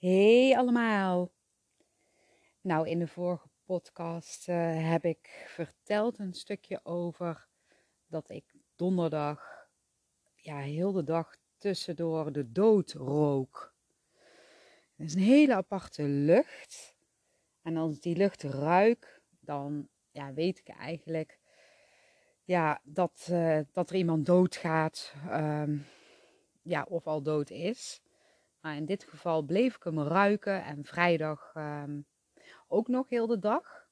Hey allemaal. Nou, in de vorige podcast uh, heb ik verteld een stukje over dat ik donderdag, ja, heel de dag tussendoor de dood rook. Het is een hele aparte lucht. En als die lucht ruik, dan ja, weet ik eigenlijk ja, dat, uh, dat er iemand doodgaat. Um, ja, of al dood is. Maar in dit geval bleef ik hem ruiken en vrijdag um, ook nog heel de dag.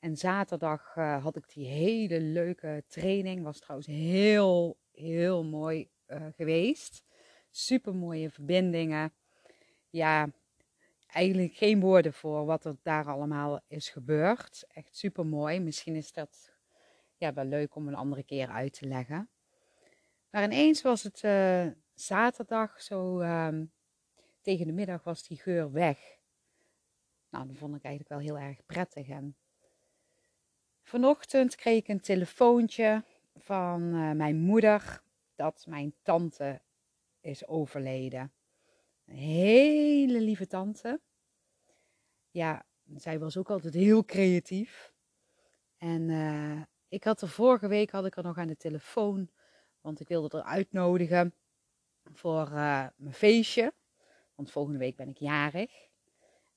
En zaterdag uh, had ik die hele leuke training. Was trouwens heel, heel mooi uh, geweest. Super mooie verbindingen. Ja, eigenlijk geen woorden voor wat er daar allemaal is gebeurd. Echt super mooi. Misschien is dat ja, wel leuk om een andere keer uit te leggen. Maar ineens was het uh, zaterdag, zo um, tegen de middag was die geur weg. Nou, dat vond ik eigenlijk wel heel erg prettig. En vanochtend kreeg ik een telefoontje van uh, mijn moeder dat mijn tante is overleden. Een hele lieve tante. Ja, zij was ook altijd heel creatief. En uh, ik had er vorige week had ik er nog aan de telefoon, want ik wilde er uitnodigen voor uh, mijn feestje. Want volgende week ben ik jarig.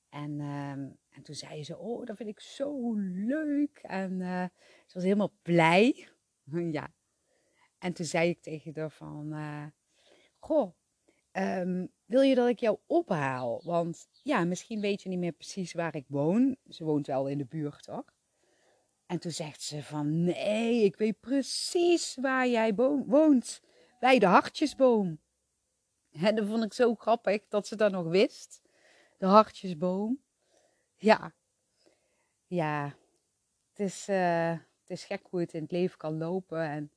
En, uh, en toen zei ze, oh, dat vind ik zo leuk. En uh, ze was helemaal blij. ja. En toen zei ik tegen haar van, uh, goh, um, wil je dat ik jou ophaal? Want ja, misschien weet je niet meer precies waar ik woon. Ze woont wel in de buurt, toch? En toen zegt ze van, nee, ik weet precies waar jij woont. Bij de hartjesboom. Dat vond ik zo grappig dat ze dat nog wist. De hartjesboom. Ja. Ja. Het is, uh, het is gek hoe het in het leven kan lopen. En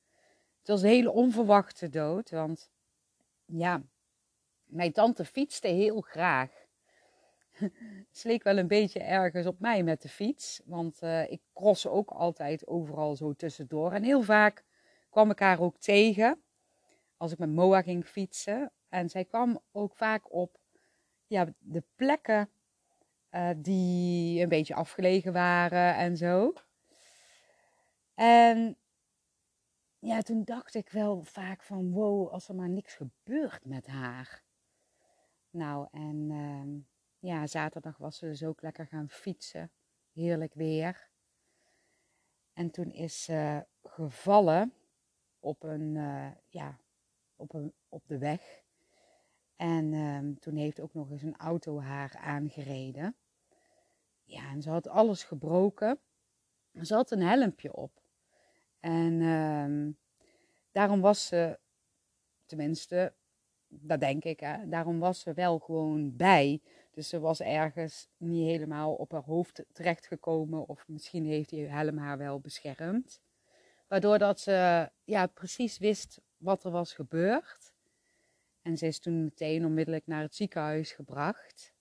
het was een hele onverwachte dood. Want ja, mijn tante fietste heel graag. Het leek wel een beetje ergens op mij met de fiets. Want uh, ik cross ook altijd overal zo tussendoor. En heel vaak kwam ik haar ook tegen. Als ik met Moa ging fietsen. En zij kwam ook vaak op ja, de plekken uh, die een beetje afgelegen waren en zo. En ja, toen dacht ik wel vaak van wow, als er maar niks gebeurt met haar. Nou, en uh, ja, zaterdag was ze dus ook lekker gaan fietsen. Heerlijk weer. En toen is ze gevallen op een, uh, ja, op, een, op de weg. En um, toen heeft ook nog eens een auto haar aangereden. Ja, en ze had alles gebroken. Ze had een helmpje op. En um, daarom was ze, tenminste, dat denk ik, hè, daarom was ze wel gewoon bij. Dus ze was ergens niet helemaal op haar hoofd terechtgekomen. Of misschien heeft die helm haar wel beschermd. Waardoor dat ze ja, precies wist wat er was gebeurd. En ze is toen meteen onmiddellijk naar het ziekenhuis gebracht.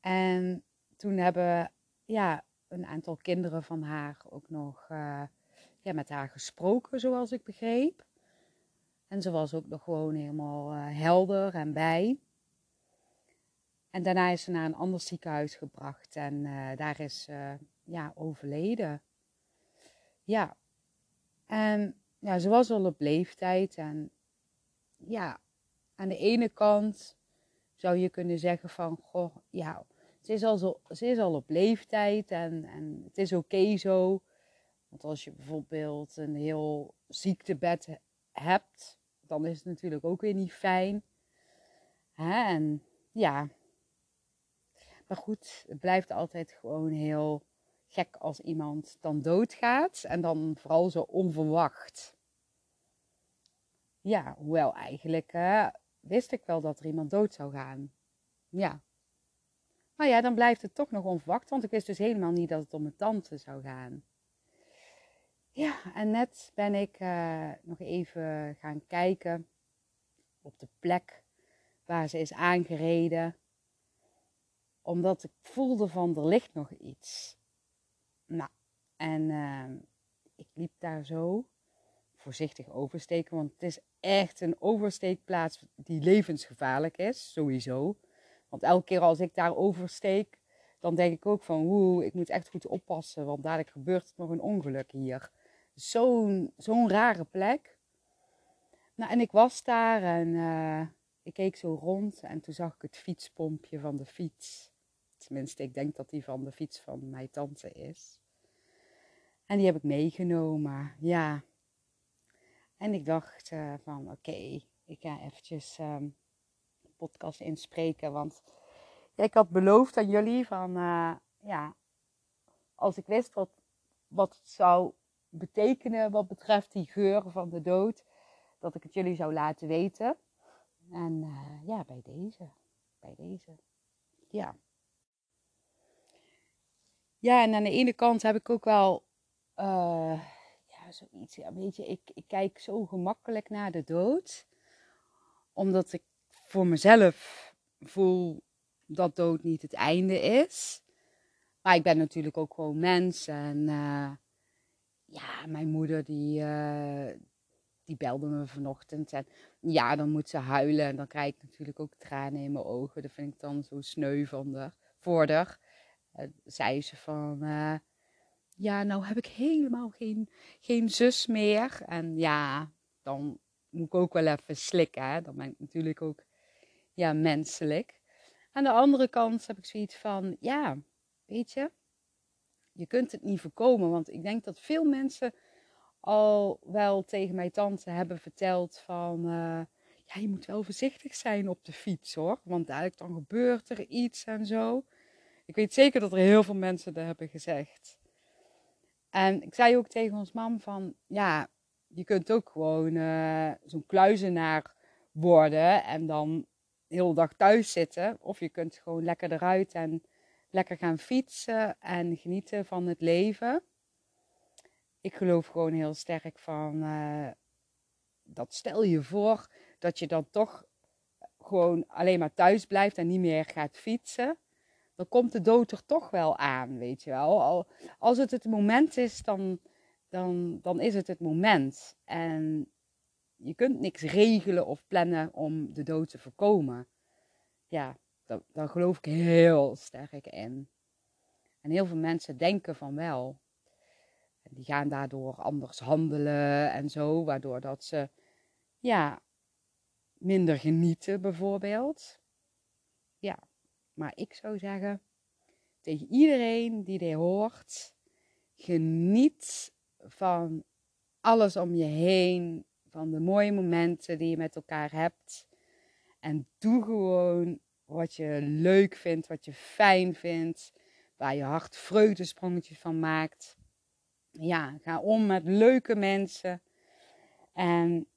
En toen hebben ja, een aantal kinderen van haar ook nog uh, ja, met haar gesproken, zoals ik begreep. En ze was ook nog gewoon helemaal uh, helder en bij. En daarna is ze naar een ander ziekenhuis gebracht en uh, daar is ze ja, overleden. Ja, en ja, ze was al op leeftijd en ja, aan de ene kant zou je kunnen zeggen van, goh, ja, ze is al, zo, ze is al op leeftijd en, en het is oké zo. Want als je bijvoorbeeld een heel ziektebed hebt, dan is het natuurlijk ook weer niet fijn. Hè? En ja, maar goed, het blijft altijd gewoon heel gek als iemand dan doodgaat en dan vooral zo onverwacht ja, hoewel eigenlijk uh, wist ik wel dat er iemand dood zou gaan. Ja. Maar ja, dan blijft het toch nog onverwacht, want ik wist dus helemaal niet dat het om mijn tante zou gaan. Ja, en net ben ik uh, nog even gaan kijken op de plek waar ze is aangereden. Omdat ik voelde van er ligt nog iets. Nou, en uh, ik liep daar zo voorzichtig oversteken. Want het is echt een oversteekplaats die levensgevaarlijk is, sowieso. Want elke keer als ik daar oversteek, dan denk ik ook van, ik moet echt goed oppassen, want dadelijk gebeurt nog een ongeluk hier. Zo'n zo'n rare plek. Nou, en ik was daar en uh, ik keek zo rond en toen zag ik het fietspompje van de fiets. Tenminste, ik denk dat die van de fiets van mijn tante is. En die heb ik meegenomen, ja. En ik dacht uh, van, oké, ik ga eventjes um, podcast inspreken, want ik had beloofd aan jullie van, uh, ja, als ik wist wat, wat het zou betekenen wat betreft die geur van de dood, dat ik het jullie zou laten weten. En uh, ja, bij deze, bij deze, ja. Ja, en aan de ene kant heb ik ook wel, zoiets, ja, weet je, ik, ik kijk zo gemakkelijk naar de dood, omdat ik voor mezelf voel dat dood niet het einde is. Maar ik ben natuurlijk ook gewoon mens. En uh, ja, mijn moeder die, uh, die belde me vanochtend. En ja, dan moet ze huilen. En dan krijg ik natuurlijk ook tranen in mijn ogen. Dat vind ik dan zo sneu van de. Uh, zei ze van... ja, nou heb ik helemaal geen, geen zus meer. En ja, dan moet ik ook wel even slikken. Hè? Dan ben ik natuurlijk ook ja, menselijk. Aan de andere kant heb ik zoiets van, ja, weet je, je kunt het niet voorkomen. Want ik denk dat veel mensen al wel tegen mijn tante hebben verteld van, uh, ja, je moet wel voorzichtig zijn op de fiets hoor. Want dadelijk dan gebeurt er iets en zo. Ik weet zeker dat er heel veel mensen dat hebben gezegd. En ik zei ook tegen ons mam van, ja, je kunt ook gewoon uh, zo'n kluizenaar worden en dan heel dag thuis zitten. Of je kunt gewoon lekker eruit en lekker gaan fietsen en genieten van het leven. Ik geloof gewoon heel sterk van uh, dat stel je voor dat je dan toch gewoon alleen maar thuis blijft en niet meer gaat fietsen. Dan komt de dood er toch wel aan, weet je wel. Als het het moment is, dan, dan, dan is het het moment. En je kunt niks regelen of plannen om de dood te voorkomen. Ja, daar, geloof ik heel sterk in. En heel veel mensen denken van wel. En die gaan daardoor anders handelen en zo, waardoor dat ze ja, minder genieten bijvoorbeeld. Maar ik zou zeggen tegen iedereen die dit hoort, geniet van alles om je heen, van de mooie momenten die je met elkaar hebt. En doe gewoon wat je leuk vindt, wat je fijn vindt, waar je hart vreugdesprongetjes van maakt. Ja, ga om met leuke mensen. En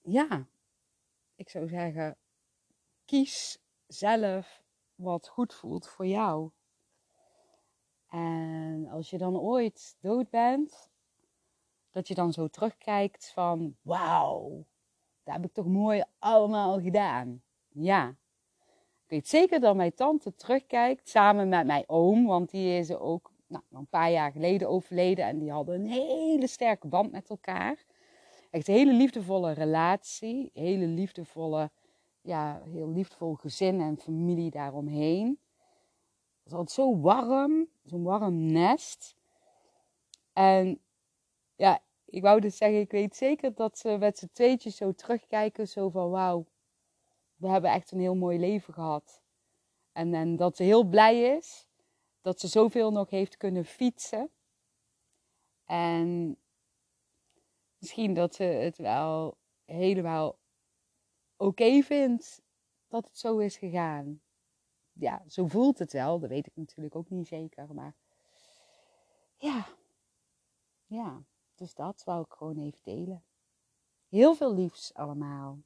ja, ik zou zeggen, kies zelf wat goed voelt voor jou. En als je dan ooit dood bent, dat je dan zo terugkijkt van wauw, dat heb ik toch mooi allemaal gedaan. Ja, ik weet zeker dat mijn tante terugkijkt samen met mijn oom, want die is ook nou, een paar jaar geleden overleden en die hadden een hele sterke band met elkaar. Echt een hele liefdevolle relatie, hele liefdevolle, ja, heel liefdevol gezin en familie daaromheen. Het was altijd zo warm, zo'n warm nest. En ja, ik wou dus zeggen, ik weet zeker dat ze met z'n tweetjes zo terugkijken. Zo van, wauw, we hebben echt een heel mooi leven gehad. En, en dat ze heel blij is dat ze zoveel nog heeft kunnen fietsen. En misschien dat ze het wel helemaal oké vindt dat het zo is gegaan. Ja, zo voelt het wel. Dat weet ik natuurlijk ook niet zeker. Maar ja, ja. Dus dat wou ik gewoon even delen. Heel veel liefs allemaal.